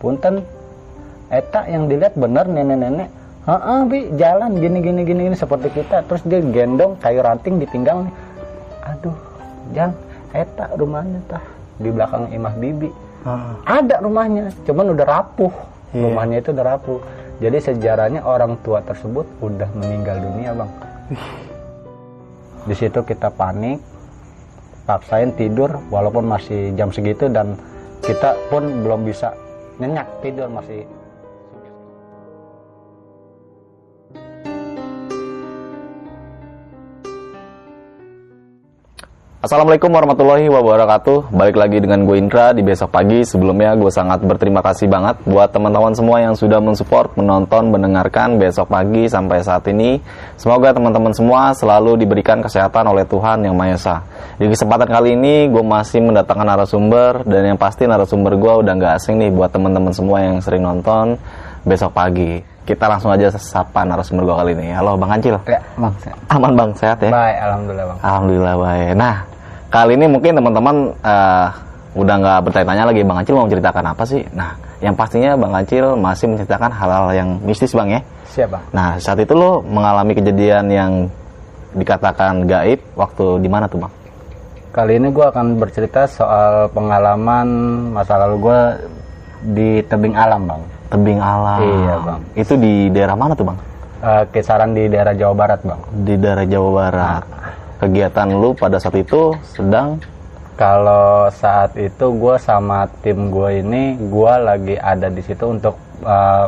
punten. Eta yang dilihat bener nenek-nenek. Heeh, bi jalan gini gini gini gini seperti kita. Terus dia gendong kayu ranting ditinggal nih aduh jang eta rumahnya tah di belakang imah bibi. Ah. ada rumahnya cuman udah rapuh. Iya. rumahnya itu udah rapuh. Jadi sejarahnya orang tua tersebut udah meninggal dunia bang. Di situ kita panik paksain tidur walaupun masih jam segitu dan kita pun belum bisa nyenyak tidur masih Assalamualaikum warahmatullahi wabarakatuh. Balik lagi dengan gue Indra. Di besok pagi Sebelumnya gue sangat berterima kasih banget Buat teman-teman semua yang sudah mensupport Menonton, mendengarkan besok pagi sampai saat ini. Semoga teman-teman semua selalu diberikan kesehatan oleh Tuhan Yang Maha Esa. Di kesempatan kali ini gue masih mendatangkan narasumber Dan yang pasti narasumber gue udah gak asing nih Buat teman-teman semua yang sering nonton besok pagi. Kita langsung aja sapa narasumber gue kali ini. Halo Bang Ancil. Ya bang Aman Bang, sehat ya? baik alhamdulillah bang. Alhamdulillah baik. Nah, kali ini mungkin teman-teman eh, udah nggak bertanya-tanya lagi Bang Acil mau menceritakan apa sih? Nah, yang pastinya Bang Acil masih menceritakan hal-hal yang mistis Bang ya. siap bang Nah, saat itu lo mengalami kejadian yang dikatakan gaib waktu di mana tuh Bang? Kali ini gue akan bercerita soal pengalaman masa lalu gue di tebing alam bang. Tebing alam. Iya, Bang. Itu di daerah mana tuh Bang? Eh, kisaran di daerah Jawa Barat bang. Di daerah Jawa Barat. Kegiatan lu pada saat itu sedang Kalau saat itu gue sama tim gue ini gue lagi ada di situ untuk eh,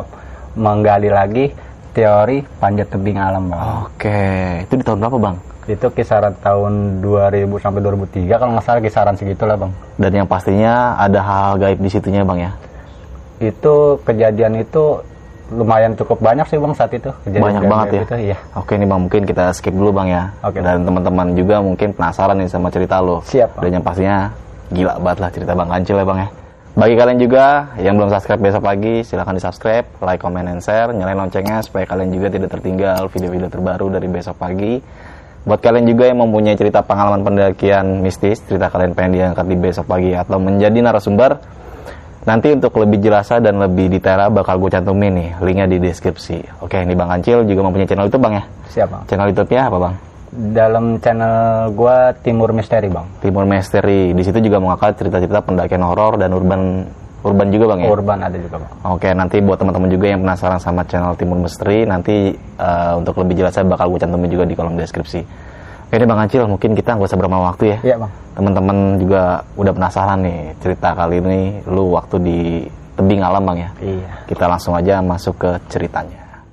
menggali lagi teori panjat tebing alam bang. Oke, itu di tahun berapa Bang? Itu kisaran tahun 2000 sampai 2003 kalau nggak salah kisaran segitulah bang. Dan yang pastinya ada hal gaib di situnya Bang ya. Itu kejadian itu lumayan cukup banyak sih bang saat itu. Kejadian Banyak banget ya? Itu, iya. Oke nih bang, mungkin kita skip dulu bang ya. Oke. Dan teman-teman juga mungkin penasaran nih sama cerita lo. Siap, Bang. Dan yang pastinya gila banget lah cerita bang Kancil ya bang ya. Bagi kalian juga yang belum subscribe besok pagi, silahkan di subscribe, like, comment, and share, nyalain loncengnya supaya kalian juga tidak tertinggal video-video terbaru dari besok pagi. Buat kalian juga yang mempunyai cerita pengalaman pendakian mistis, cerita kalian pengen diangkat di besok pagi atau menjadi narasumber, Nanti untuk lebih jelasnya dan lebih detail bakal gue cantumin nih linknya di deskripsi. Oke, ini Bang Kancil juga mempunyai channel YouTube Bang ya. Siap bang. Channel YouTube-nya apa Bang? Dalam channel gua Timur Misteri bang. Timur Misteri. Di situ juga mengangkat cerita-cerita pendakian horor dan urban urban juga Bang ya. Urban ada juga bang. Oke, nanti buat teman-teman juga yang penasaran sama channel Timur Misteri, nanti eh, untuk lebih jelasnya bakal gue cantumin juga di kolom deskripsi. Oke deh Bang Kancil, mungkin kita nggak usah berlama waktu ya. Iya bang. Teman-teman juga udah penasaran nih cerita kali ini lu waktu di tebing alam Bang ya. Iya. Kita langsung aja masuk ke ceritanya.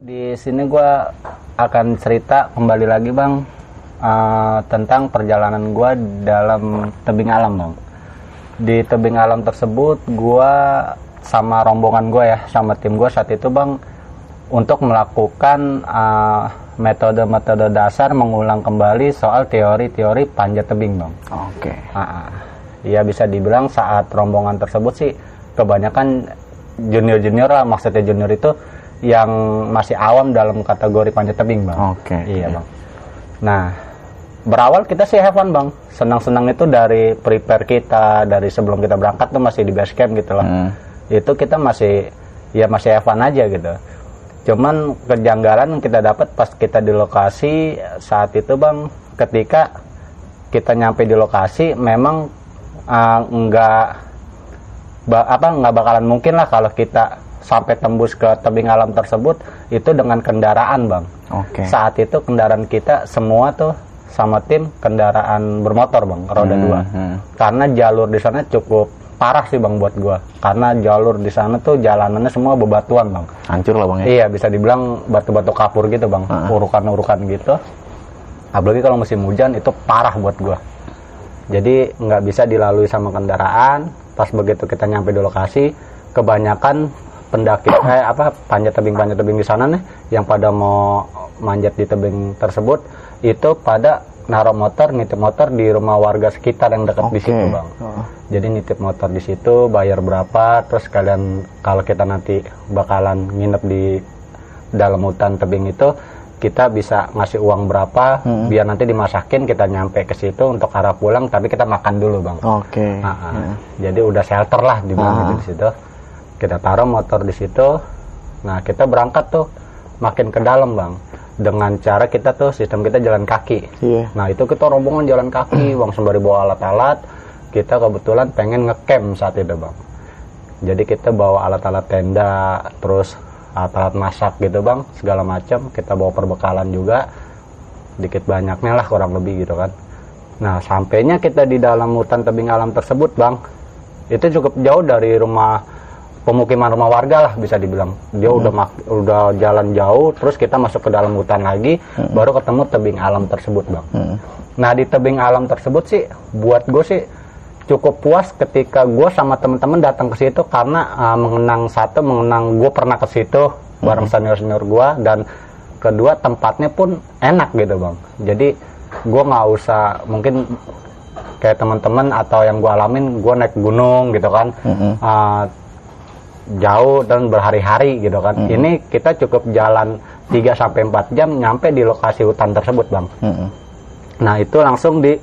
Di sini gua akan cerita kembali lagi bang eh, tentang perjalanan gua dalam tebing alam bang. Di tebing alam tersebut gua sama rombongan gua ya sama tim gua saat itu bang untuk melakukan eh, metode-metode dasar mengulang kembali soal teori-teori panjat tebing bang. Oke. Ah, ya bisa dibilang saat rombongan tersebut sih kebanyakan junior-junior lah maksudnya junior itu yang masih awam dalam kategori panjat tebing bang. Oke. Iya bang. Nah berawal kita sih have fun bang. Senang-senang itu dari prepare kita dari sebelum kita berangkat tuh masih di base camp gitu loh. Hmm. Itu kita masih ya masih fun aja gitu. Cuman kejanggalan kita dapat pas kita di lokasi saat itu bang ketika kita nyampe di lokasi memang uh, nggak ba- apa nggak bakalan mungkin lah kalau kita sampai tembus ke tebing alam tersebut itu dengan kendaraan bang Oke. saat itu kendaraan kita semua tuh sama tim kendaraan bermotor bang roda Hmm, dua hmm. karena jalur di sana cukup parah sih bang buat gua karena jalur di sana tuh jalanannya semua bebatuan bang Hancur lah Bang ya. Iya bisa dibilang batu-batu kapur gitu bang, Heeh. urukan-urukan gitu. Apalagi kalau musim hujan itu parah buat gua. Jadi nggak bisa dilalui sama kendaraan. Pas begitu kita nyampe di lokasi, kebanyakan pendaki eh apa panjat tebing panjat tebing di sana nih, yang pada mau manjat di tebing tersebut itu pada naruh motor, nitip motor di rumah warga sekitar yang dekat di Oke. situ bang. Oh. Jadi nitip motor di situ, bayar berapa, terus kalian kalau kita nanti bakalan nginep di dalam hutan tebing itu, kita bisa ngasih uang berapa biar nanti dimasakin kita nyampe ke situ untuk arah pulang tapi kita makan dulu bang Oke. Nah, ah. jadi udah shelter lah di Ah. gitu di situ kita taruh motor di situ nah kita berangkat tuh makin ke dalam bang dengan cara kita tuh sistem kita jalan kaki. Iya. nah itu kita rombongan jalan kaki bang sembari bawa alat-alat kita kebetulan pengen ngecamp saat itu bang. Jadi kita bawa alat-alat tenda terus alat-alat masak gitu bang segala macam. Kita bawa perbekalan juga dikit banyaknya lah kurang lebih gitu kan. Nah sampainya kita di dalam hutan tebing alam tersebut bang itu cukup jauh dari rumah pemukiman rumah warga lah bisa dibilang. Dia udah mak- udah jalan jauh terus kita masuk ke dalam hutan lagi baru ketemu tebing alam tersebut bang. Nah di tebing alam tersebut sih buat gue sih cukup puas ketika gue sama temen-temen datang ke situ karena uh, mengenang satu mengenang gue pernah ke situ bareng senior senior gue dan kedua tempatnya pun enak gitu bang. Jadi gue nggak usah mungkin kayak teman-teman atau yang gue alamin gue naik gunung gitu kan. Uh, jauh dan berhari-hari gitu kan ini kita cukup jalan 3 sampai 4 jam nyampe di lokasi hutan tersebut bang Mm-mm. Nah itu langsung di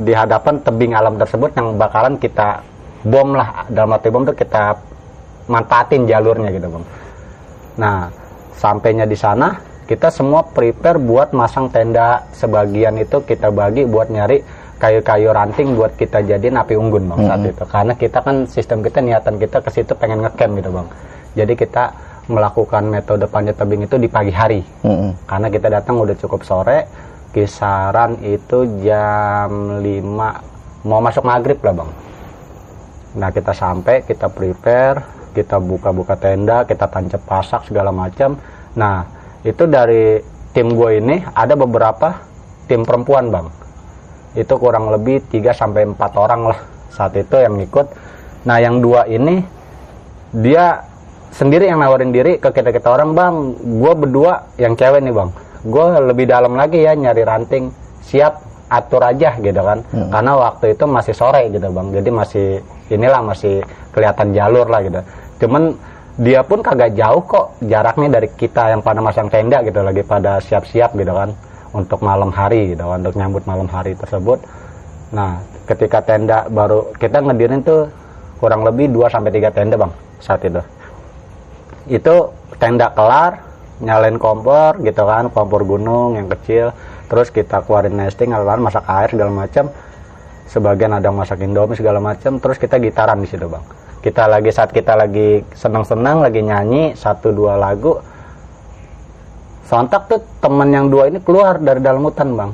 di hadapan tebing alam tersebut yang bakalan kita bom lah dalam arti bom tuh kita manfaatin jalurnya gitu bang. Nah sampainya di sana kita semua prepare buat masang tenda sebagian itu kita bagi buat nyari kayu-kayu ranting buat kita jadiin api unggun bang saat itu. Karena kita kan sistem kita niatan kita ke situ pengen ngecamp gitu bang. Jadi kita melakukan metode panjat tebing itu di pagi hari. Mm-mm. karena kita datang udah cukup sore kisaran itu jam 5 mau masuk maghrib lah bang. Nah kita sampai kita prepare kita buka-buka tenda kita tancap pasak segala macam. Nah itu dari tim gue ini ada beberapa tim perempuan bang itu kurang lebih 3 sampai 4 orang lah saat itu yang ikut nah yang dua ini dia sendiri yang nawarin diri ke kita kita orang bang gue berdua yang cewek nih bang. Gue lebih dalam lagi ya nyari ranting. Siap atur aja gitu kan. Karena waktu itu masih sore gitu bang. Jadi masih inilah masih kelihatan jalur lah gitu. Cuman dia pun kagak jauh kok jaraknya dari kita yang pada masang tenda gitu lagi pada siap-siap gitu kan untuk malam hari gitu kan untuk nyambut malam hari tersebut. Nah ketika tenda baru kita ngedirin tuh kurang lebih 2 sampai 3 tenda bang saat itu. Itu tenda kelar nyalain kompor gitu kan kompor gunung yang kecil. Terus kita keluarin nesting alat masak air segala macam. Sebagian ada masak indomie segala macam. Terus kita gitaran di situ bang. Kita lagi saat kita lagi senang-senang lagi nyanyi satu dua lagu sontak tuh temen yang dua ini keluar dari dalam hutan bang.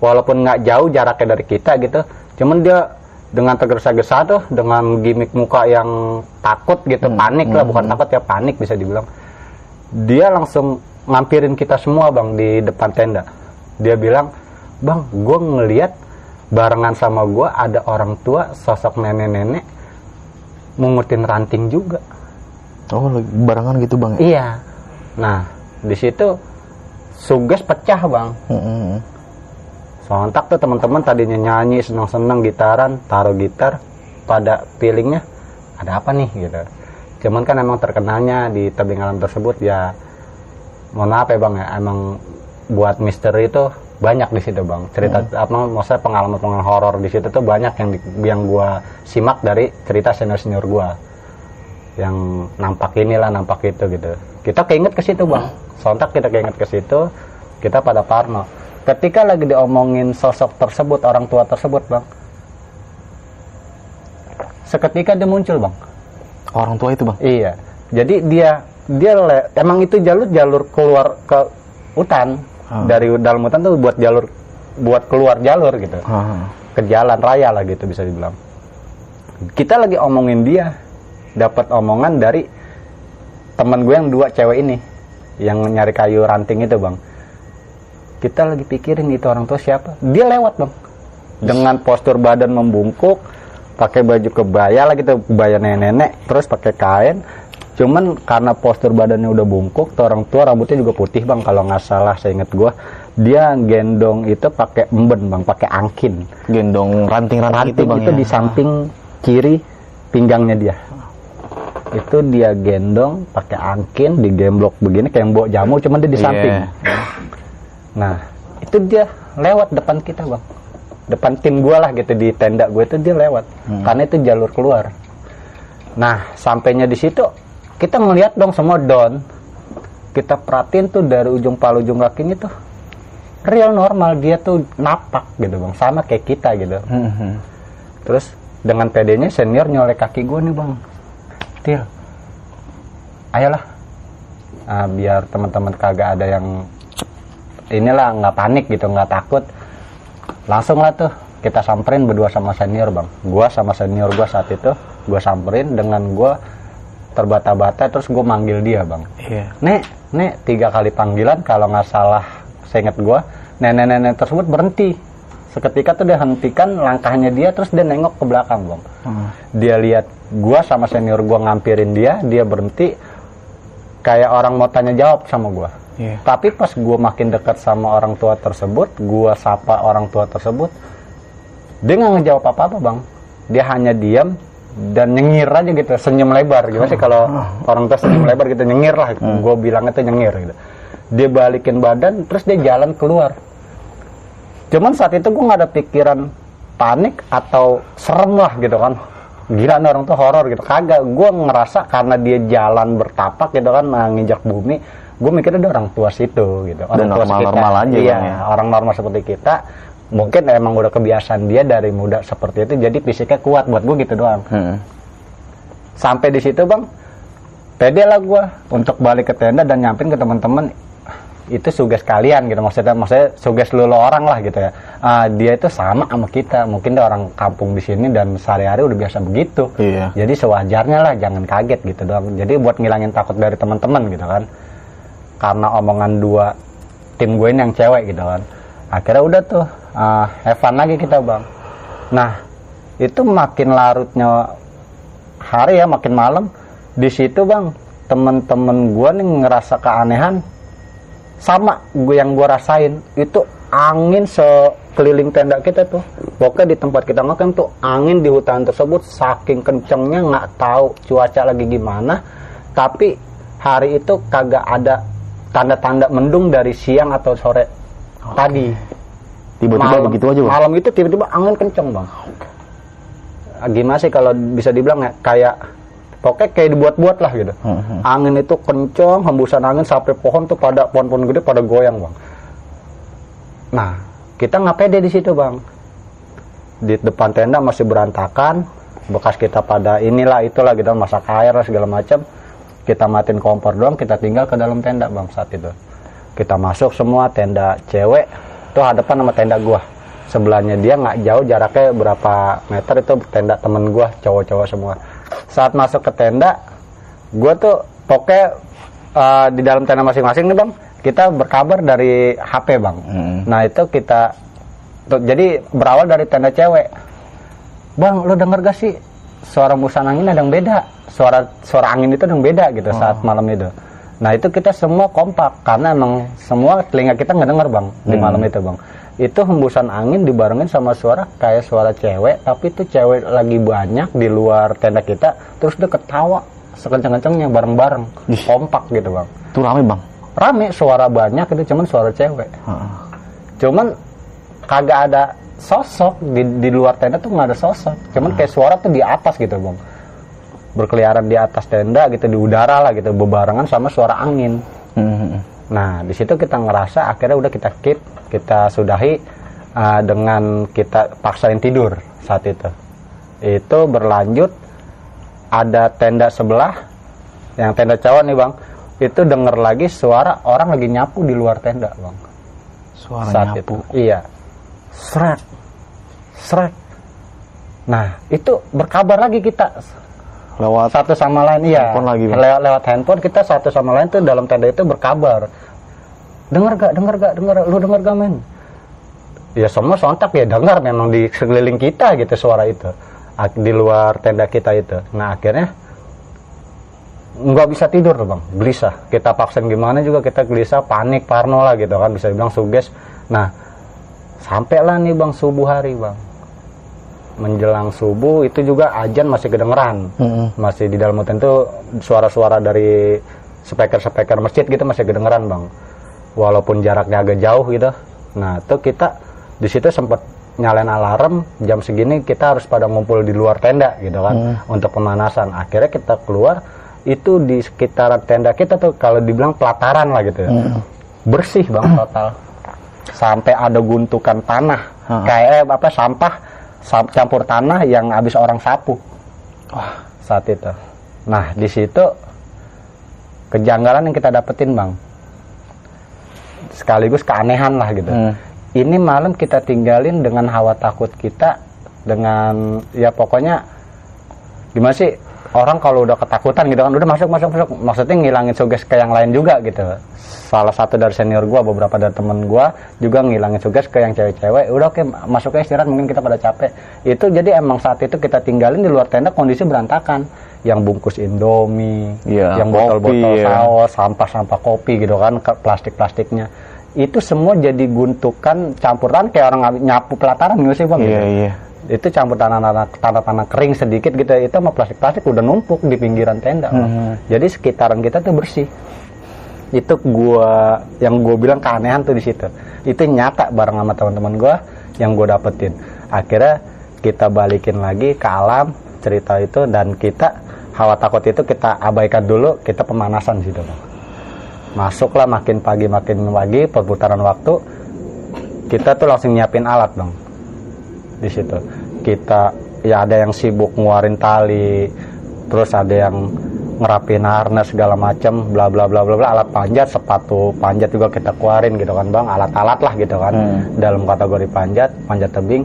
Walaupun nggak jauh jaraknya dari kita gitu cuman dia dengan tergesa-gesa tuh dengan gimmick muka yang takut gitu panik lah bukan takut ya panik bisa dibilang. Dia langsung ngampirin kita semua bang di depan tenda. Dia bilang bang gue ngeliat barengan sama gue ada orang tua sosok nenek-nenek mungutin ranting juga. Oh, barengan gitu bang? ya? iya. Nah di situ suges pecah bang. Mm-mm. sontak tuh teman-teman tadinya nyanyi senang-senang gitaran taruh gitar pada feelingnya ada apa nih? gitu. Cuman kan emang terkenalnya di tebing alam tersebut ya mohon maaf ya bang ya emang buat misteri itu banyak di situ bang. Cerita apa maksudnya pengalaman pengalaman horor di situ tuh banyak yang di- yang gua simak dari cerita senior senior gua. Yang nampak inilah nampak itu gitu kita keinget ke situ bang. Sontak kita keinget ke situ kita pada parno. Ketika lagi diomongin sosok tersebut orang tua tersebut bang. Seketika dia muncul bang. Orang tua itu bang? iya. Jadi dia dia le- emang itu jalur jalur keluar ke hutan. Ah. dari dalam hutan tuh buat jalur buat keluar jalur gitu. Ah. ke jalan raya lah gitu bisa dibilang. Kita lagi omongin dia dapat omongan dari teman gue yang dua cewek ini yang nyari kayu ranting itu bang. Kita lagi pikirin itu orang tua siapa. Dia lewat bang. Dengan postur badan membungkuk pakai baju kebaya lah gitu kebaya nenek-nenek terus pakai kain. Cuman karena postur badannya udah bungkuk tuh orang tua rambutnya juga putih bang kalau nggak salah saya inget gua. Dia gendong itu pakai emben bang pakai angkin. Gendong ranting-ranting itu bang itu ya? di samping kiri pinggangnya dia itu dia gendong pakai angkin digemblok begini kayak yang bawa jamu cuman dia di Iya. samping. Nah itu dia lewat depan kita bang. Depan tim gua lah gitu di tenda gue itu dia lewat karena itu jalur keluar. Nah sampainya di situ kita ngeliat dong semua down kita perhatiin tuh dari ujung palu ujung kakinya tuh real normal dia tuh napak gitu bang. Sama kayak kita gitu. Hmm. Terus dengan PD-nya senior nyolek kaki gue nih bang. Til, ayolah. Ah, biar teman-teman kagak ada yang inilah nggak panik gitu nggak takut. Langsung lah tuh kita samperin berdua sama senior bang. Gua sama senior gua saat itu gua samperin dengan gua terbata-bata terus gue manggil dia bang. Iya. Nek, nek tiga kali panggilan kalau nggak salah saya ingat gua nenek-nenek tersebut berhenti seketika tuh dia hentikan langkahnya dia terus dia nengok ke belakang bang Hmm. dia lihat gua sama senior gua ngampirin dia dia berhenti. Kayak orang mau tanya jawab sama gua. Iya. tapi pas gua makin dekat sama orang tua tersebut gua sapa orang tua tersebut dia nggak ngejawab apa apa bang. Dia hanya diam dan nyengir aja gitu senyum lebar. Gimana sih kalau orang tua senyum lebar gitu nyengir lah. Gue bilang itu nyengir gitu. Dia balikin badan terus dia jalan keluar cuman saat itu gue nggak ada pikiran panik atau serem lah gitu kan gila nih orang tuh horor gitu kagak gue ngerasa karena dia jalan bertapak gitu kan nah, nginjak bumi gue mikirnya dia orang tua situ gitu orang Dan tua normal-normal sekitar. aja, iya Bang, ya. orang normal seperti kita mungkin emang udah kebiasaan dia dari muda seperti itu jadi fisiknya kuat buat gue gitu doang Hmm. sampai di situ bang pede lah gue untuk balik ke tenda dan nyampein ke teman-teman itu suges kalian gitu maksudnya maksudnya suges lu lo orang lah gitu ya. Ah, dia itu sama sama kita. Mungkin dia orang kampung di sini dan sehari-hari udah biasa begitu. Iya. jadi sewajarnya lah jangan kaget gitu doang. Jadi buat ngilangin takut dari teman-teman gitu kan. Karena omongan dua tim gue ini yang cewek gitu kan. Akhirnya udah tuh uh, have fun lagi kita bang. Nah itu makin larutnya hari ya makin malam. Di situ bang temen-temen gue nih ngerasa keanehan sama gue yang gue rasain itu angin sekeliling tenda kita tuh. Pokoknya di tempat kita makan tuh angin di hutan tersebut saking kencengnya nggak tahu cuaca lagi gimana. Tapi hari itu kagak ada tanda-tanda mendung dari siang atau sore tadi Tiba-tiba malam, begitu aja bang. malam itu tiba-tiba angin kenceng bang. Gimana sih kalau bisa dibilang ya kayak pokoknya kayak dibuat-buat lah gitu. Hmm, hmm. angin itu kenceng hembusan angin sampai pohon tuh pada pohon-pohon gede pada goyang bang. Nah kita nggak pede di situ bang? Di depan tenda masih berantakan bekas kita pada inilah itulah gitu masak air segala macam. Kita matiin kompor doang kita tinggal ke dalam tenda bang saat itu. Kita masuk semua tenda cewek tuh hadapan sama tenda gua. Sebelahnya dia nggak jauh jaraknya berapa meter itu tenda temen gua cowok-cowok semua saat masuk ke tenda gua tuh pokoknya eh, di dalam tenda masing-masing nih bang kita berkabar dari HP bang. Hmm. nah itu kita tuh, jadi berawal dari tenda cewek. Bang lu denger gak sih? Suara musan angin ada yang beda. Suara suara angin itu ada yang beda gitu saat malam itu. Nah itu kita semua kompak karena emang semua telinga kita nggak denger bang di malam itu bang itu hembusan angin dibarengin sama suara kayak suara cewek tapi itu cewek lagi banyak di luar tenda kita terus dia ketawa sekenceng-kencengnya bareng-bareng kompak gitu bang Itu rame bang. rame suara banyak itu cuman suara cewek Heeh. cuman kagak ada sosok di, di luar tenda tuh nggak ada sosok cuman kayak suara tuh di atas gitu bang berkeliaran di atas tenda gitu di udara lah gitu bebarengan sama suara angin Hmm. Nah di situ kita ngerasa akhirnya udah kita keep kita sudahi uh, dengan kita paksain tidur saat itu itu berlanjut ada tenda sebelah yang tenda cowok nih bang itu denger lagi suara orang lagi nyapu di luar tenda bang Suara saat nyapu. itu. Iya. Srek. Srek. Nah, itu berkabar lagi kita Lewat satu sama lain iya. Handphone lagi, Bang. lewat lewat handphone kita satu sama lain tuh dalam tenda itu berkabar. Dengar gak? Dengar gak? Dengar? Lu dengar gak, men? Ya semua sontak ya dengar memang di sekeliling kita gitu suara itu. Di luar tenda kita itu. Nah, akhirnya nggak bisa tidur tuh bang gelisah kita paksain gimana juga kita gelisah panik parno lah gitu kan bisa dibilang suges nah sampailah nih bang subuh hari bang menjelang subuh itu juga ajan masih kedengeran. Mm-mm. masih di dalam hutan itu suara-suara dari speaker-speaker masjid gitu masih kedengeran bang. Walaupun jaraknya agak jauh gitu. Nah itu kita di situ sempat nyalain alarm jam segini kita harus pada ngumpul di luar tenda gitu kan untuk pemanasan. Akhirnya kita keluar itu di sekitaran tenda kita tuh kalau dibilang pelataran lah gitu ya. Bersih bang total. Sampai ada guntukan tanah. Ha. kayak eh, apa sampah. sam- campur tanah yang habis orang sapu Wah, saat itu. Nah, di situ kejanggalan yang kita dapetin, Bang. Sekaligus keanehan lah gitu. Hmm. Ini malam kita tinggalin dengan hawa takut kita dengan ya pokoknya gimana sih orang kalau udah ketakutan gitu kan udah masuk masuk masuk. Maksudnya ngilangin suges ke yang lain juga gitu. Salah satu dari senior gua beberapa dari temen gua juga ngilangin suges ke yang cewek-cewek. Udah oke masuknya istirahat mungkin kita pada capek. Itu jadi emang saat itu kita tinggalin di luar tenda kondisi berantakan. Yang bungkus indomie Iya, yang botol-botol ya. saus sampah-sampah kopi gitu kan plastik-plastiknya. Itu semua jadi guntukan campuran kayak orang nyapu pelataran gitu sih bang iya gitu. iya. Itu campur tanah-tanah tanah-tanah kering sedikit gitu itu sama plastik-plastik udah numpuk di pinggiran tenda. Mhm. jadi sekitaran kita tuh bersih itu gua yang gua bilang keanehan tuh di situ itu nyata bareng sama teman-teman gua yang gua dapetin akhirnya kita balikin lagi ke alam cerita itu dan kita hawa takut itu kita abaikan dulu kita pemanasan situ Bang. masuklah makin pagi makin pagi perputaran waktu kita tuh langsung nyiapin alat bang di situ. Kita ya ada yang sibuk nguarin tali terus ada yang ngerapin harness segala macam bla bla bla bla bla. Alat panjat sepatu panjat juga kita keluarin gitu kan bang. Alat-alat lah gitu kan Hmm. dalam kategori panjat panjat tebing.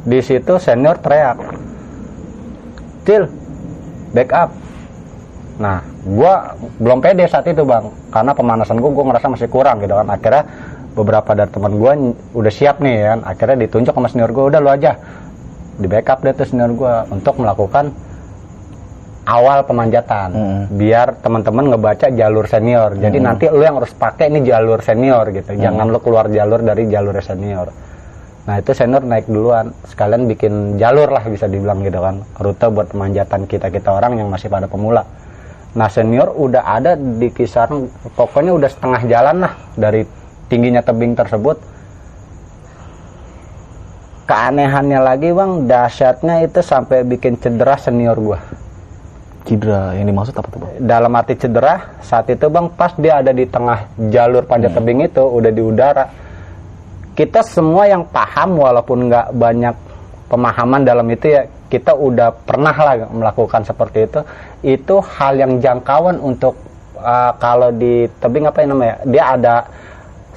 Di situ senior teriak Cil backup. Nah gua belum pede saat itu bang karena pemanasan gua gua ngerasa masih kurang gitu kan. Akhirnya beberapa dari teman ny- udah siap nih kan. Akhirnya ditunjuk sama senior gua udah lu aja. Di backup deh tuh senior gua untuk melakukan awal pemanjatan Mm. biar teman-teman ngebaca jalur senior. Jadi nanti lu yang harus pakai ini jalur senior gitu. Jangan lu keluar jalur dari jalur senior. Nah itu senior naik duluan. Sekalian bikin jalur lah bisa dibilang gitu kan. Rute buat pemanjatan kita kita orang yang masih pada pemula. Nah senior udah ada di kisaran pokoknya udah setengah jalan lah dari tingginya tebing tersebut keanehannya lagi bang dahsyatnya itu sampai bikin cedera senior gua. Cedera yang dimaksud apa tuh bang? dalam arti cedera saat itu bang pas dia ada di tengah jalur panjat tebing itu udah di udara kita semua yang paham walaupun nggak banyak pemahaman dalam itu ya kita udah pernah lah melakukan seperti itu. Itu hal yang jangkauan untuk uh, kalau di tebing apa yang namanya dia ada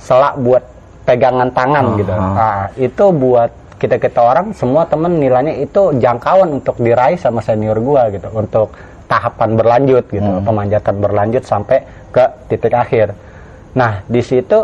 selak buat pegangan tangan gitu. Aha. Nah, itu buat kita kita orang semua temen nilainya itu jangkauan untuk diraih sama senior gua gitu untuk tahapan berlanjut gitu pemanjatan berlanjut sampai ke titik akhir. Nah di situ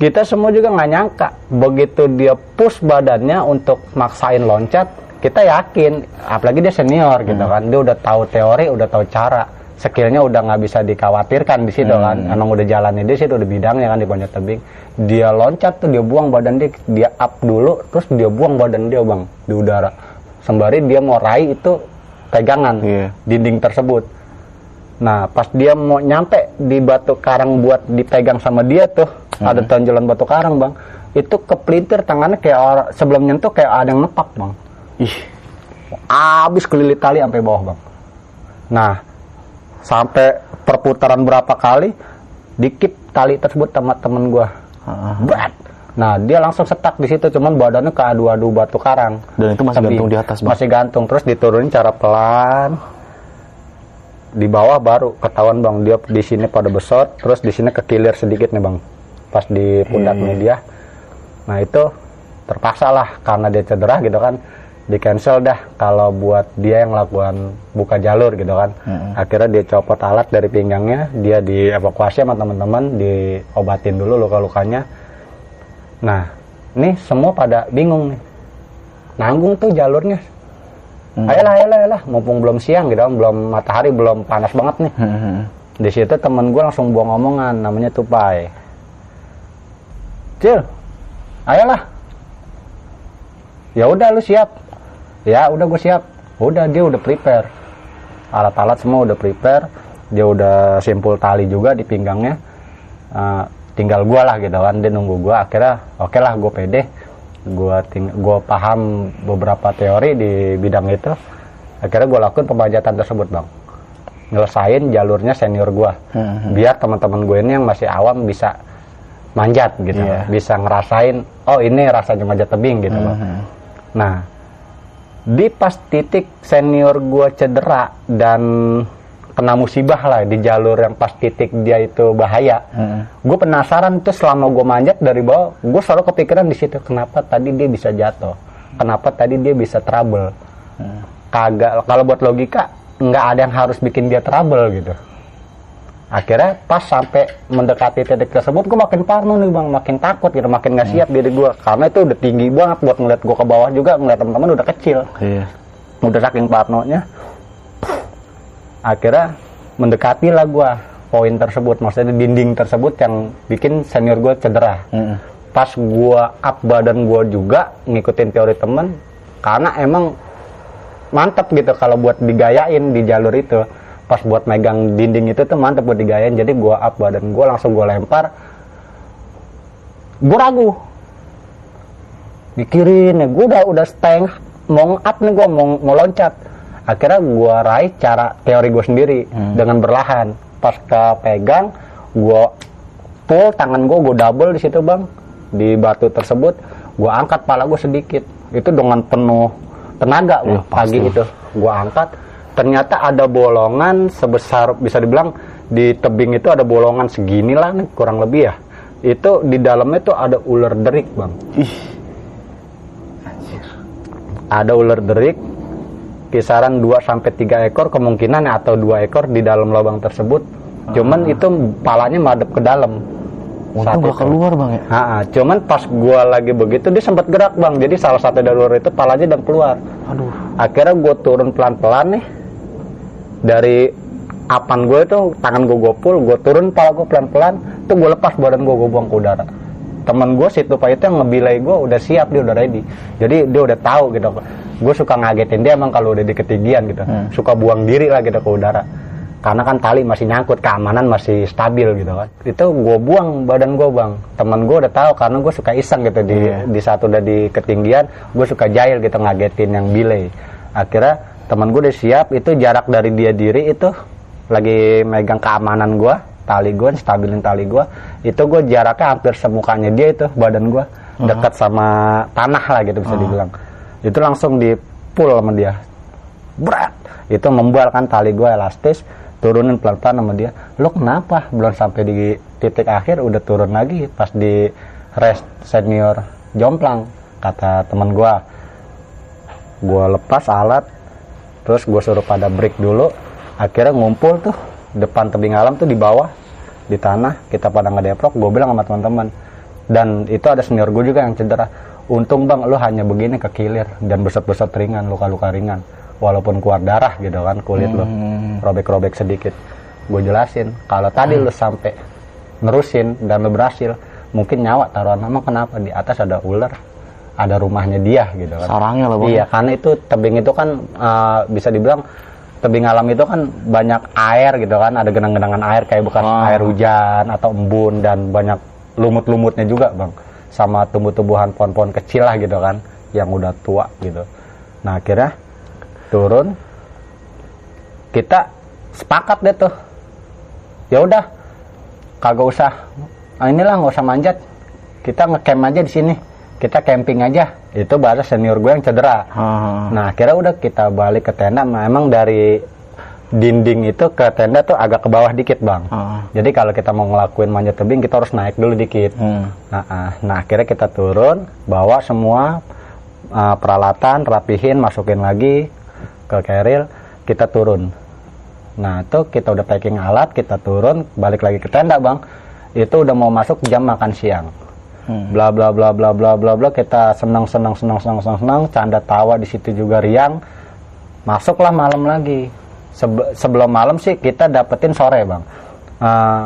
kita semua juga nggak nyangka begitu dia push badannya untuk maksain loncat kita yakin apalagi dia senior gitu kan. Dia udah tahu teori udah tahu cara skillnya udah nggak bisa dikhawatirkan di situ kan emang udah jalannya di situ udah bidangnya kan di panjat tebing dia loncat tuh dia buang badan dia dia up dulu terus dia buang badan dia bang di udara sembari dia mau raih itu pegangan Iya. dinding tersebut Nah, pas dia mau nyampe di batu karang buat dipegang sama dia tuh, ada tonjolan batu karang, Bang. Itu kepelintir tangannya kayak orang sebelum nyentuh kayak ada yang nepak, Bang. Ih, Abis kelilit tali sampai bawah, Bang. Nah, sampai perputaran berapa kali dikip tali tersebut sama temen gua. Ah. Brat. Nah, dia langsung setak di situ, cuman badannya ke adu-adu batu karang. Dan itu masih Tebing. gantung di atas, Bang? Masih gantung, terus diturunin cara pelan. Di bawah baru ketahuan bang, dia di sini pada besot, terus di sini kekilir sedikit nih bang, pas di pundaknya Hmm. dia. Nah itu terpaksa lah karena dia cedera gitu kan, di cancel dah kalau buat dia yang lakukan buka jalur gitu kan. Hmm. Akhirnya dia copot alat dari pinggangnya, dia dievakuasi sama teman-teman, diobatin dulu luka-lukanya. Nah, ini semua pada bingung nih. Nanggung tuh jalurnya. Hmm. Ayolah, ayolah, ayolah. Mumpung belum siang gitu, kan, belum matahari belum panas banget nih. Hmm. Di situ temen gue langsung buang omongan, namanya Tupai. Cil, ayolah. ya udah lu siap ya udah gue siap. Udah dia udah prepare. Alat-alat semua udah prepare. Dia udah simpul tali juga di pinggangnya. Uh, tinggal gue lah gitu kan. Dia nunggu gue akhirnya oke lah gue pede. Gue ting gue paham beberapa teori di bidang itu. Akhirnya gue lakukan pemajatan tersebut bang. Ngelesain jalurnya senior gue Hmm. biar teman-teman gue ini yang masih awam bisa manjat gitu. Iya. bisa ngerasain oh ini rasanya manjat tebing gitu Bang. Mhm. nah di pas titik senior gue cedera dan kena musibah lah di jalur yang pas titik dia itu bahaya Mhm. gue penasaran tuh selama gue manjat dari bawah gue selalu kepikiran di situ kenapa tadi dia bisa jatuh? Kenapa tadi dia bisa trouble? Kagak kalau buat logika nggak ada yang harus bikin dia trouble gitu akhirnya pas sampai mendekati titik tersebut gue makin parno nih bang. Makin takut gitu makin nggak siap diri gue karena itu udah tinggi banget buat ngeliat gue ke bawah juga ngeliat teman-teman udah kecil. Iya. udah saking parnonya. Akhirnya mendekati lah gue poin tersebut maksudnya dinding tersebut yang bikin senior gue cedera. Mhm. pas gue up badan gue juga ngikutin teori temen karena emang mantep gitu kalau buat digayain di jalur itu pas buat megang dinding itu tuh mantep buat digayain. Jadi gue up badan gue langsung gue lempar. Gue ragu. Mikirin ya gue udah udah steng mau up nih gue mau, mau loncat. Akhirnya gue raih cara teori gue sendiri dengan berlahan. Pas kepegang gue pull tangan gue gue double di situ bang. Di batu tersebut gue angkat pala gue sedikit. Itu dengan penuh tenaga Bang. pagi itu. Gue angkat ternyata ada bolongan sebesar bisa dibilang di tebing itu ada bolongan segini lah nih kurang lebih ya itu di dalamnya tuh ada ular derik bang Ih. ada ular derik kisaran 2 sampai 3 ekor kemungkinan atau dua ekor di dalam lubang tersebut. Cuman itu palanya madep ke dalam. Untung gak keluar bang ya. Ha-ha, cuman pas gua lagi begitu dia sempat gerak bang. Jadi salah satu dari ular itu palanya udah keluar. Aduh. Akhirnya gua turun pelan-pelan nih dari apan gue itu tangan gue gopul, gue turun pala gue pelan-pelan, tuh gue lepas badan gue gue buang ke udara. Temen gue situ pak itu yang ngebilai gue udah siap dia udah ready. Jadi dia udah tahu gitu. Gue suka ngagetin dia emang kalau udah di ketinggian gitu, Hmm. suka buang diri lah gitu ke udara. Karena kan tali masih nyangkut, keamanan masih stabil gitu kan. Itu gue buang badan gue bang. Temen gue udah tahu karena gue suka iseng gitu di Iya. di saat udah di ketinggian, gue suka jahil gitu ngagetin yang bilai. Akhirnya temen gue udah siap, itu jarak dari dia diri itu lagi megang keamanan gue, tali gue, stabilin tali gue, itu gue jaraknya hampir semukanya dia itu badan gue, dekat sama tanah lah gitu bisa dibilang. Itu langsung di pull sama dia, berat. Itu membualkan tali gue elastis, turunin pelan-pelan sama dia. Lu kenapa? Belum sampai di titik akhir udah turun lagi pas di rest senior jomplang kata teman gue. Gue lepas alat, terus gue suruh pada break dulu. Akhirnya ngumpul tuh depan tebing alam tuh di bawah di tanah kita pada ngedeprok. Gue bilang sama teman-teman dan itu ada senior gue juga yang cedera. Untung bang, lu hanya begini kekilir dan besar-besar ringan, luka-luka ringan. Walaupun keluar darah gitu kan kulit lu, Hmm. robek-robek sedikit. Gue jelasin, kalau tadi lu sampai nerusin dan lu berhasil, mungkin nyawa taruhan nama kenapa di atas ada ular, ada rumahnya dia gitu kan. Sarangnya lah bang. Iya, karena itu tebing itu kan eh, bisa dibilang tebing alam itu kan banyak air gitu kan, ada genang-genangan air kayak bekas Ah. air hujan atau embun dan banyak lumut-lumutnya juga, Bang. Sama tumbuh-tumbuhan pohon-pohon kecil lah gitu kan, yang udah tua gitu. Nah, akhirnya turun kita sepakat deh tuh. Ya udah, kagak usah. Ah, inilah nggak usah manjat. Kita ngecamp aja di sini. Kita camping aja. Itu bahasa senior gue yang cedera. Ah. Nah, akhirnya udah kita balik ke tenda. Nah, emang dari dinding itu ke tenda tuh agak ke bawah dikit, Bang. Ah. Jadi kalau kita mau ngelakuin manjat tebing, kita harus naik dulu dikit. Hmm. Nah, ah. nah, akhirnya kita turun, bawa semua ah, peralatan, rapihin, masukin lagi ke carrier, kita turun. Nah, itu kita udah packing alat, kita turun, balik lagi ke tenda, Bang. Itu udah mau masuk jam makan siang. Hmm. Bla bla bla bla bla bla bla kita senang senang senang senang senang senang canda tawa di situ juga riang. Masuklah malam lagi. Sebe- sebelum malam sih kita dapetin sore, Bang. Eh,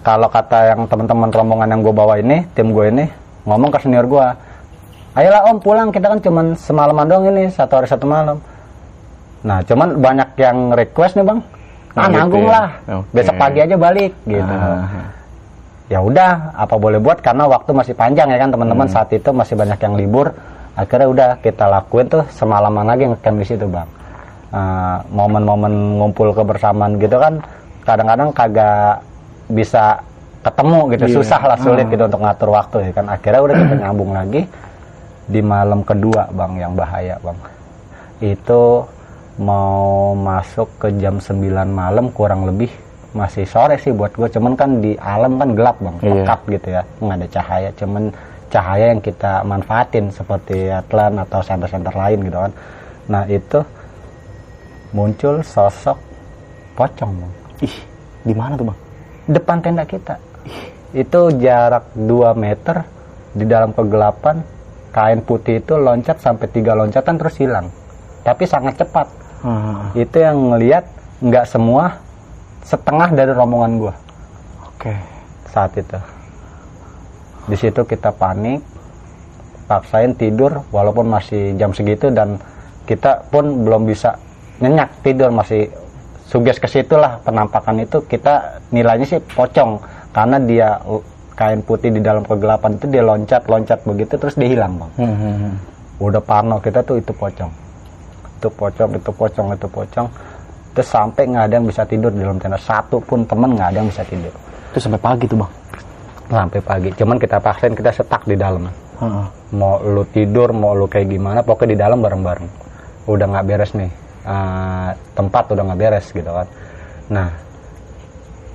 kalau kata yang teman-teman rombongan yang gue bawa ini, tim gue ini ngomong ke senior gue, ayolah om pulang kita kan cuman semalaman doang ini satu hari satu malam nah cuman banyak yang request nih bang Oh, ah gitu nanggung ya. lah Oke. besok pagi aja balik gitu Ah. Ya udah apa boleh buat? Karena waktu masih panjang ya kan teman-teman. Hmm. saat itu masih banyak yang libur. Akhirnya udah kita lakuin tuh semalaman lagi ngecamp di situ bang. Ah, momen-momen ngumpul kebersamaan gitu kan kadang-kadang kagak bisa ketemu gitu. Iya. susah lah sulit Ah. gitu untuk ngatur waktu ya kan. Akhirnya udah kita nyambung lagi di malam kedua bang yang bahaya bang. Itu mau masuk ke jam 9 malam kurang lebih masih sore sih buat gue cuman kan di alam kan gelap bang. Iya. pekat gitu ya. Nggak ada cahaya. Cuman cahaya yang kita manfaatin seperti Atlan atau center-center lain gitu kan. Nah itu muncul sosok pocong bang. Ih, di mana tuh bang? depan tenda kita. Itu jarak 2 meter di dalam kegelapan kain putih itu loncat sampai tiga loncatan terus hilang. Tapi sangat cepat. Ah, itu yang ngelihat nggak semua setengah dari rombongan gua. Oke. saat itu. Di situ kita panik paksain tidur walaupun masih jam segitu dan kita pun belum bisa nyenyak tidur masih suges ke situ lah penampakan itu. Kita nilainya sih pocong karena dia kain putih di dalam kegelapan itu dia loncat loncat begitu terus dia hilang bang. Hmm, hmm, hmm. udah parno kita tuh itu pocong. Itu pocong itu pocong itu pocong terus sampai nggak ada yang bisa tidur di dalam tenda. Satu pun temen nggak ada yang bisa tidur. Itu sampai pagi tuh bang. sampai pagi. Cuman kita paksain kita setak di dalam. Heeh. mau lu tidur mau lu kayak gimana pokoknya di dalam bareng-bareng. Udah nggak beres nih. Eh, tempat udah nggak beres gitu kan. Nah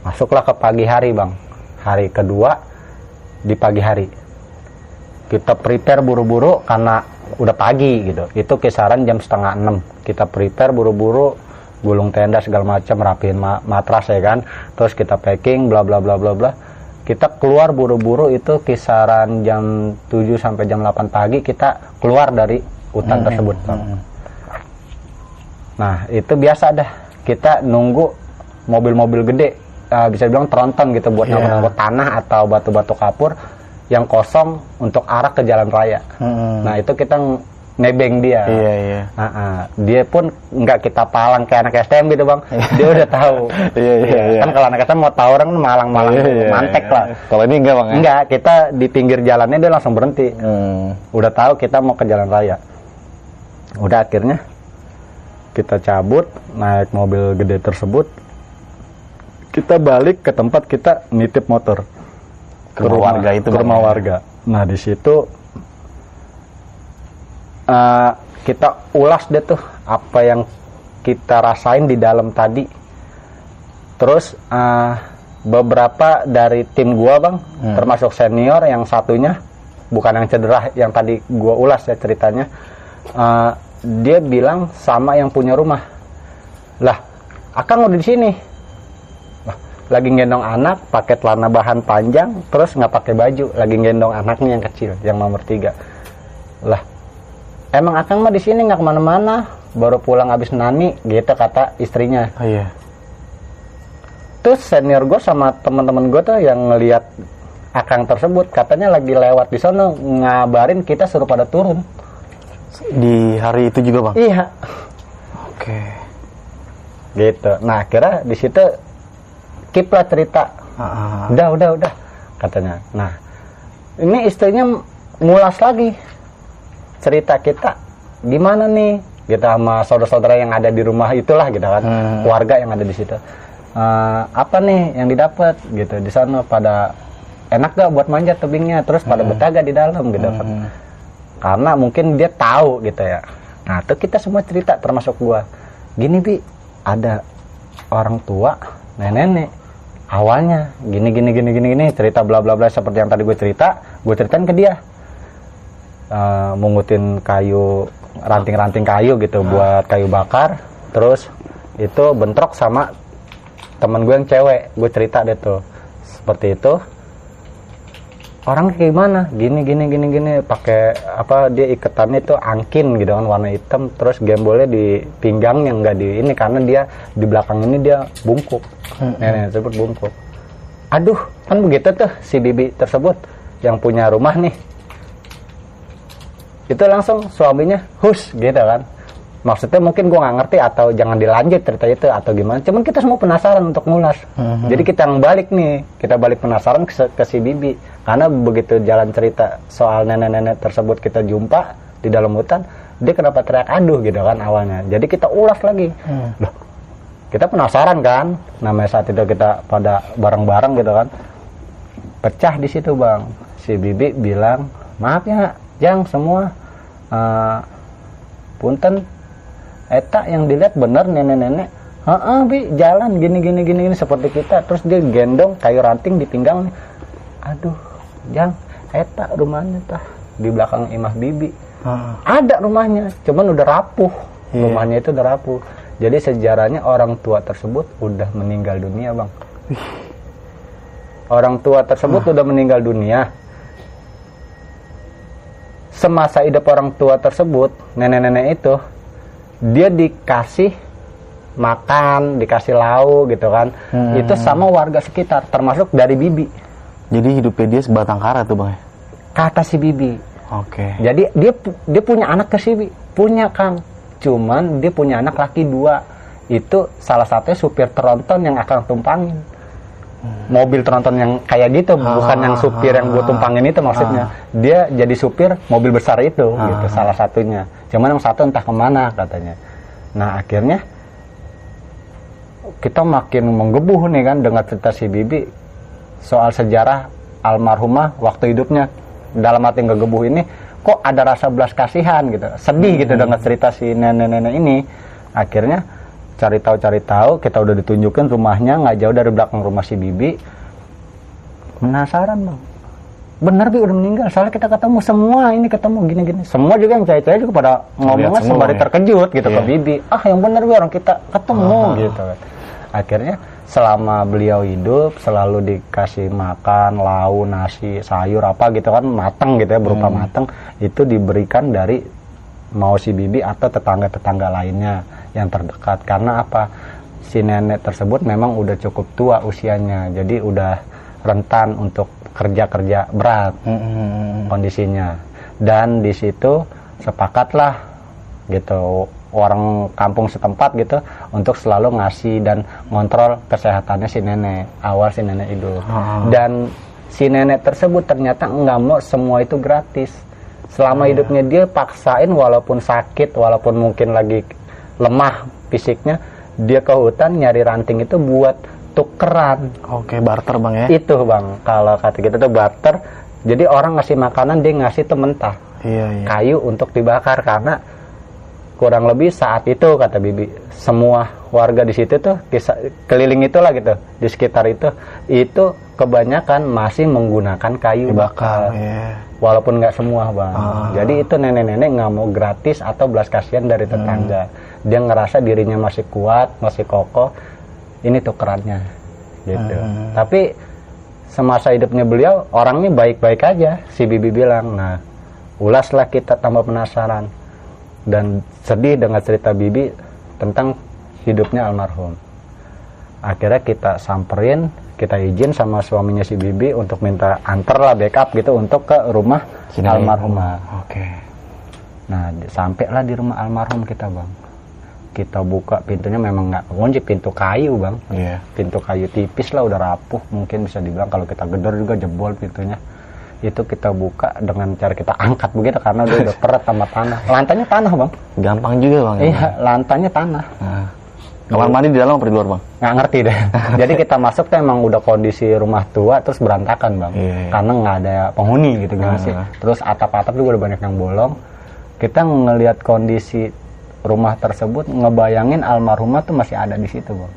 masuklah ke pagi hari bang. Hari kedua di pagi hari. Kita prepare buru-buru karena udah pagi gitu. Itu kisaran jam setengah enam. Kita prepare buru-buru gulung tenda segala macam rapiin ma- matras ya kan terus kita packing bla bla bla bla bla kita keluar buru-buru itu kisaran jam 7 sampai jam 8 pagi kita keluar dari hutan tersebut Bang. Nah, itu biasa dah. Kita nunggu mobil-mobil gede, eh, bisa bilang tronton gitu buat Iya. ngangkut tanah atau batu-batu kapur yang kosong untuk arah ke jalan raya. Hmm. Nah, itu kita nebeng dia. Iya iya. Ah, ah. Dia pun nggak kita palang kayak anak STM gitu bang. Dia udah tahu. Iya, iya, iya. Kan kalau anak STM mau tahu orang malang-malang Iya, iya, mantek iya. lah. Kalau ini enggak bang ya? Enggak, kita di pinggir jalannya dia langsung berhenti Hmm. udah tahu kita mau ke jalan raya udah akhirnya kita cabut naik mobil gede tersebut kita balik ke tempat kita nitip motor Ke rumah warga itu, ke rumah ya? warga nah di situ eh, kita ulas deh tuh apa yang kita rasain di dalam tadi. Terus eh, beberapa dari tim gua bang Hmm. termasuk senior yang satunya bukan yang cedera yang tadi gua ulas ya ceritanya Eh, dia bilang sama yang punya rumah lah akang udah di sini. Lagi gendong anak pakai celana bahan panjang terus nggak pakai baju lagi gendong anaknya yang kecil yang nomor tiga. Lah emang akang mah di sini nggak ke mana-mana baru pulang habis nani gitu kata istrinya Oh iya. terus senior gue sama teman-teman gue tuh yang ngelihat akang tersebut katanya lagi lewat di sana ngabarin kita suruh pada turun Di hari itu juga bang? iya Oke. gitu nah akhirnya di situ keep lah cerita ah. udah udah udah katanya nah ini istrinya ngulas lagi cerita kita gimana nih? Kita sama saudara-saudara yang ada di rumah itulah gitu kan Hmm. keluarga yang ada di situ. Eh, apa nih yang didapat gitu di sana pada enak gak buat manjat tebingnya? Terus pada betah gak di dalam? Gitu kan. Hmm. karena mungkin dia tahu gitu ya. Nah itu kita semua cerita termasuk gua. Gini bi ada orang tua nenek-nenek awalnya gini gini gini gini gini cerita bla bla bla seperti yang tadi gue cerita gue ceritain ke dia Eh, mungutin kayu ranting-ranting kayu gitu buat kayu bakar. Terus itu bentrok sama temen gue yang cewek. Gue cerita deh tuh. Seperti itu. Orang kayak gimana? Gini gini gini gini. Pakai apa dia iketannya itu angkin gitu kan warna hitam. Terus gembolnya di pinggang yang enggak di ini karena dia di belakang ini dia bungkuk. Nenek tersebut bungkuk. Aduh kan begitu tuh si bibi tersebut yang punya rumah nih itu langsung suaminya hus gitu kan. Maksudnya mungkin gua nggak ngerti atau jangan dilanjut cerita itu atau gimana. Cuman kita semua penasaran untuk ngulas. Mhm. jadi kita yang balik nih kita balik penasaran ke, ke si bibi. Karena begitu jalan cerita soal nenek-nenek tersebut kita jumpa di dalam hutan dia kenapa teriak aduh gitu kan awalnya. Jadi kita ulas lagi. Loh, kita penasaran kan? Namanya saat itu kita pada bareng-bareng gitu kan. Pecah di situ bang. Si bibi bilang maaf ya jang semua Eh, punten. Eta yang dilihat bener nenek-nenek. Heeh, bi jalan gini gini gini gini seperti kita. Terus dia gendong kayu ranting di pinggang aduh jang eta rumahnya tah. Di belakang imah bibi. Ah. ada rumahnya cuman udah rapuh. Iya. rumahnya itu udah rapuh. Jadi sejarahnya orang tua tersebut udah meninggal dunia bang. Orang tua tersebut udah meninggal dunia semasa hidup orang tua tersebut nenek-nenek itu dia dikasih makan dikasih lauk gitu kan Hmm. itu sama warga sekitar termasuk dari bibi Jadi hidupnya dia sebatang kara tuh bang ya? kata si bibi Oke. Jadi dia dia punya anak ke sini, punya Kang. Cuman dia punya anak laki dua. Itu salah satunya supir tronton yang akan tumpangin. Mobil tronton yang kayak gitu, bukan yang supir yang gue tumpangin itu maksudnya. Dia jadi supir mobil besar itu, gitu salah satunya. Cuman yang satu entah ke mana katanya. Nah akhirnya kita makin menggebuh nih kan dengan cerita si Bibi soal sejarah almarhumah waktu hidupnya dalam hati ngegebuh ini kok ada rasa belas kasihan gitu sedih gitu dengan cerita si nenek-nenek ini akhirnya cari tahu cari tahu kita udah ditunjukin rumahnya nggak jauh dari belakang rumah si Bibi. Penasaran bang. Bener bi udah meninggal. Soalnya kita ketemu semua ini ketemu gini-gini. Semua juga yang cewek-cewek juga pada ngomongnya sembari ya? terkejut gitu ke Iya. Bibi. Ah yang bener bi orang kita ketemu gitu. Akhirnya selama beliau hidup selalu dikasih makan lau nasi sayur apa gitu kan mateng gitu ya berupa mateng itu diberikan dari mau si bibi atau tetangga-tetangga lainnya yang terdekat. Karena apa? Si nenek tersebut memang udah cukup tua usianya jadi udah rentan untuk kerja-kerja berat Hmm. kondisinya. Dan di situ sepakatlah gitu orang kampung setempat gitu untuk selalu ngasih dan ngontrol kesehatannya si nenek awal si nenek hidup. Ah. dan si nenek tersebut ternyata nggak mau semua itu gratis. Selama hidupnya dia paksain walaupun sakit walaupun mungkin lagi lemah fisiknya dia ke hutan nyari ranting itu buat tukeran Oke, barter bang ya? itu bang kalau kata kita tuh barter jadi orang ngasih makanan dia ngasih tuh mentah Iya iya. kayu untuk dibakar karena kurang lebih saat itu kata bibi semua warga di situ tuh kisah, keliling itulah gitu di sekitar itu itu kebanyakan masih menggunakan kayu bakar Iya. walaupun nggak semua bang Ah. jadi itu nenek-nenek nggak mau gratis atau belas kasihan dari tetangga dia ngerasa dirinya masih kuat masih kokoh ini tukerannya gitu Hmm. tapi semasa hidupnya beliau orangnya baik-baik aja si bibi bilang nah ulaslah kita tambah penasaran dan sedih dengan cerita bibi tentang hidupnya almarhum akhirnya kita samperin kita izin sama suaminya si bibi untuk minta antar lah backup gitu untuk ke rumah Si nenek. almarhumah Oke. nah di- sampailah di rumah almarhum kita bang kita buka pintunya memang nggak kunci pintu kayu bang Iya. pintu kayu tipis lah udah rapuh mungkin bisa dibilang kalau kita gedor juga jebol pintunya itu kita buka dengan cara kita angkat begitu karena dia udah peret sama tanah lantainya tanah bang Gampang juga bang. ya? iya lantainya tanah Nah. Kamar mandi di dalam apa di luar bang? nggak ngerti deh jadi kita masuk tuh emang udah kondisi rumah tua terus berantakan bang Iya, iya. karena nggak ada penghuni gitu gimana Ah. sih terus atap-atap juga udah banyak yang bolong kita ngelihat kondisi rumah tersebut ngebayangin almarhumah tuh masih ada di situ bang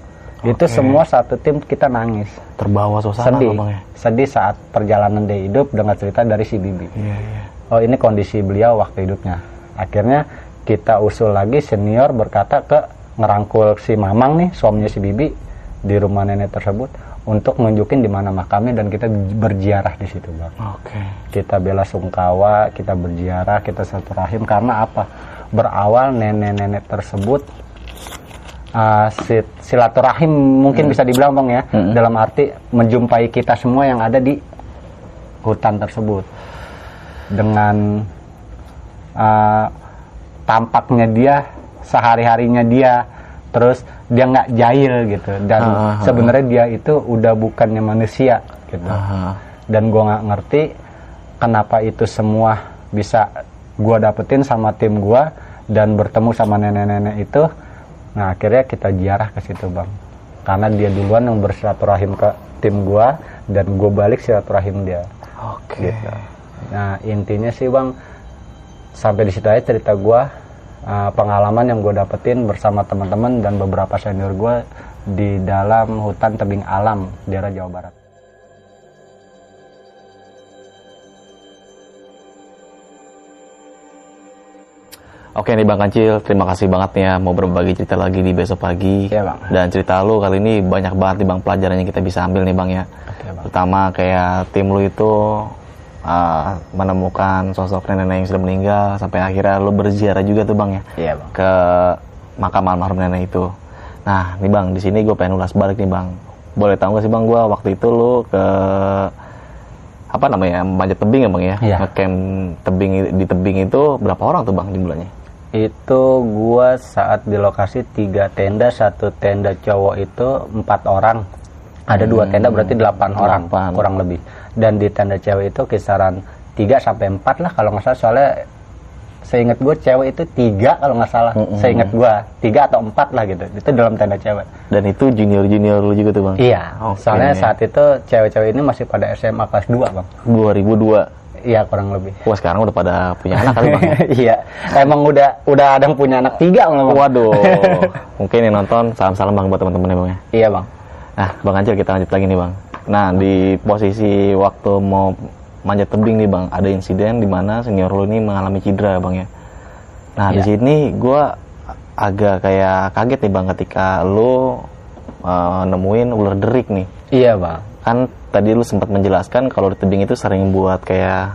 itu Oke. semua satu tim kita nangis Terbawa suasana sedih bang ya? sedih saat perjalanan dia hidup dengan cerita dari si bibi Iya iya. oh ini kondisi beliau waktu hidupnya akhirnya kita usul lagi senior berkata ke ngerangkul si mamang nih suaminya si bibi di rumah nenek tersebut untuk nunjukin di mana makamnya dan kita berziarah di situ bang Oke. kita bela sungkawa kita berziarah kita silaturahim karena apa berawal nenek-nenek tersebut uh, si- silaturahim mungkin bisa dibilang bang ya. Hmm. dalam arti menjumpai kita semua yang ada di hutan tersebut. Dengan uh, tampaknya dia sehari harinya dia terus dia nggak jahil gitu. Dan ah, sebenarnya dia itu udah bukannya manusia gitu. Aha. dan gua nggak ngerti kenapa itu semua bisa gua dapetin sama tim gua dan bertemu sama nenek-nenek itu nah akhirnya kita ziarah ke situ bang. Karena dia duluan yang bersilaturahim ke tim gua dan gua balik silaturahim dia. Oke. gitu. Nah intinya sih bang sampai di situ aja cerita gua uh, pengalaman yang gue dapetin bersama teman-teman dan beberapa senior gua di dalam hutan tebing alam daerah Jawa Barat Oke nih Bang Kancil, terima kasih banget nih ya mau berbagi cerita lagi di besok pagi. Iya, Bang. Dan cerita lu kali ini banyak banget nih Bang pelajaran yang kita bisa ambil nih Bang ya. Oke, Bang. Pertama kayak tim lu itu uh, menemukan sosok nenek-nenek yang sudah meninggal sampai akhirnya lu berziarah juga tuh Bang ya iya bang ke makam almarhum nenek itu. Nah, nih Bang, di sini gue pengen ulas balik nih Bang. Boleh tahu gak sih Bang, gue waktu itu lu ke apa namanya manjat tebing ya Bang ya? Iya. Ngecamp tebing di tebing itu berapa orang tuh Bang jumlahnya? Itu gua saat di lokasi tiga tenda satu tenda cowok itu empat orang. Ada dua tenda berarti delapan orang kurang lebih. Dan di tenda cewek itu kisaran 3 sampai empat lah kalau nggak salah. Soalnya seingat gue cewek itu tiga kalau nggak salah. Seingat gua tiga atau empat lah gitu. Itu dalam tenda cewek. Dan itu junior-junior lu juga tuh Bang? iya Oke. soalnya saat itu cewek-cewek ini masih pada SMA kelas 2 bang. 2002. Iya kurang lebih Wah sekarang udah pada punya anak kali Bang ya? iya emang udah udah ada yang punya anak tiga Bang. Waduh. Mungkin yang nonton salam-salam Bang buat teman-teman ya Bang ya. iya bang Nah, Bang Ancil kita lanjut lagi nih Bang. Nah, di posisi waktu mau manjat tebing nih Bang, ada insiden di mana senior lu ini mengalami cedera ya Bang ya. Nah, di Iya. sini gua agak kayak kaget nih Bang ketika lu uh, nemuin ular derik nih. iya bang Kan tadi lu sempat menjelaskan kalau di tebing itu sering buat kayak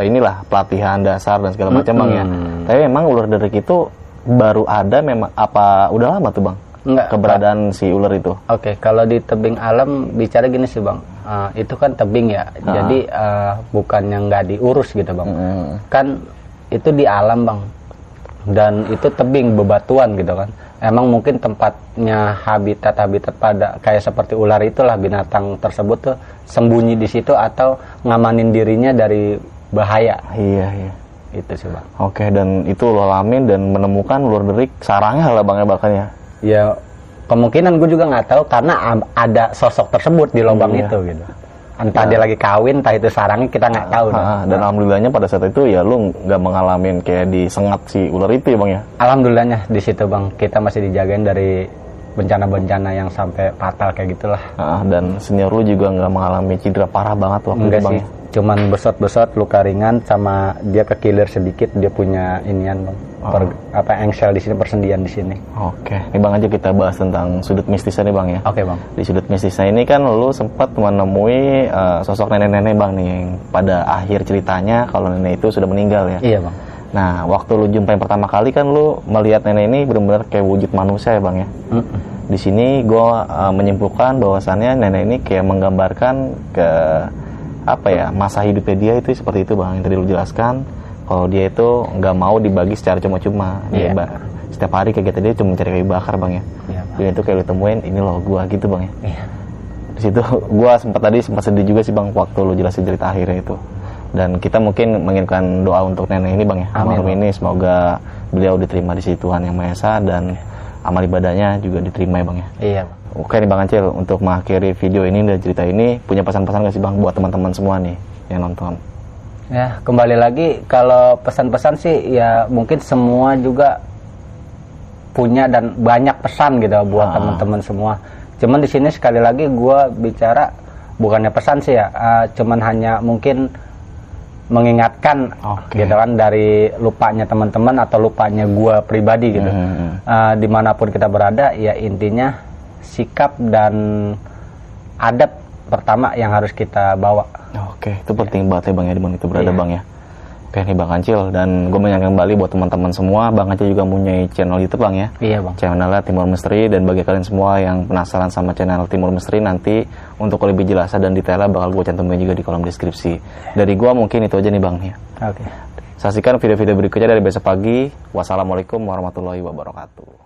eh, inilah pelatihan dasar dan segala macam Bang ya. Tapi memang ular derik itu baru ada memang apa udah lama tuh Bang? Enggak, keberadaan si ular itu. Oke, kalau di tebing alam bicara gini sih bang, Eh, itu kan tebing ya, jadi eh, bukan yang nggak diurus gitu bang, Mm. kan itu di alam bang, dan itu tebing bebatuan gitu kan. Emang mungkin tempatnya habitat habitat pada kayak seperti ular itulah binatang tersebut tuh sembunyi di situ atau ngamanin dirinya dari bahaya Iya, iya. itu sih bang. Oke, dan itu lo alamin dan menemukan ular derik sarangnya lah bang ya bahkan ya. Ya kemungkinan gue juga nggak tahu karena ada sosok tersebut di lubang Iya. itu gitu. Entah dia lagi kawin, entah itu sarangnya kita nggak tahu. dah. Ah, dan alhamdulillahnya pada saat itu ya lu nggak mengalami kayak disengat si ular itu ya bang ya. Alhamdulillahnya di situ bang kita masih dijagain dari bencana-bencana yang sampai fatal kayak gitulah. Ah, dan senior lu juga nggak mengalami cedera parah banget waktu Enggak itu bang. sih, cuman besot-besot luka ringan sama dia kekilir sedikit dia punya inian bang. Per- apa engsel di sini persendian di sini. Oke, ini bang aja kita bahas tentang sudut mistisnya nih bang ya. Oke bang. Di sudut mistisnya ini kan lu sempat menemui eh, sosok nenek-nenek bang nih yang pada akhir ceritanya kalau nenek itu sudah meninggal ya. Iya bang. Nah, waktu lu jumpa yang pertama kali kan lu melihat nenek ini benar-benar kayak wujud manusia ya bang ya. Mm-mm. Di sini gue menyimpulkan bahwasannya nenek ini kayak menggambarkan ke apa ya masa hidupnya dia itu seperti itu bang yang tadi lu jelaskan kalau dia itu nggak mau dibagi secara cuma-cuma dia ba- setiap hari kegiatan dia cuma mencari kayu bakar bang ya bang. dan itu kayak lu temuin ini loh gua gitu bang ya Iya. di situ gua sempat tadi sempat sedih juga sih bang waktu lu jelasin cerita akhirnya itu dan kita mungkin menginginkan doa untuk nenek ini bang ya Amin, almarhum ini semoga beliau diterima di sisi Tuhan yang Maha Esa dan amal ibadahnya juga diterima ya bang ya Iya bang. Oke nih Bang Acil, untuk mengakhiri video ini dan cerita ini, punya pesan-pesan gak sih Bang buat teman-teman semua nih yang nonton? Ya, kembali lagi kalau pesan-pesan sih ya mungkin semua juga punya dan banyak pesan gitu buat Ah. teman-teman semua. Cuman di sini sekali lagi gua bicara bukannya pesan sih ya, eh, cuman hanya mungkin mengingatkan Oke. gitu kan dari lupanya teman-teman atau lupanya gua pribadi gitu. Hmm. Eh, di mana pun kita berada ya intinya sikap dan adab pertama yang harus kita bawa. Oke, itu penting banget ya Bang ya, di mana itu berada Iya. Bang ya. Oke nih Bang Acil, dan gue mengingatkan kembali buat teman-teman semua, Bang Acil juga punya channel YouTube Bang ya. Iya bang. Channelnya Timur Misteri dan bagi kalian semua yang penasaran sama channel Timur Misteri nanti untuk lebih jelasnya dan detailnya bakal gue cantumin juga di kolom deskripsi. Dari gue mungkin itu aja nih Bang ya. Oke. Saksikan video-video berikutnya dari besok pagi. Wassalamualaikum warahmatullahi wabarakatuh.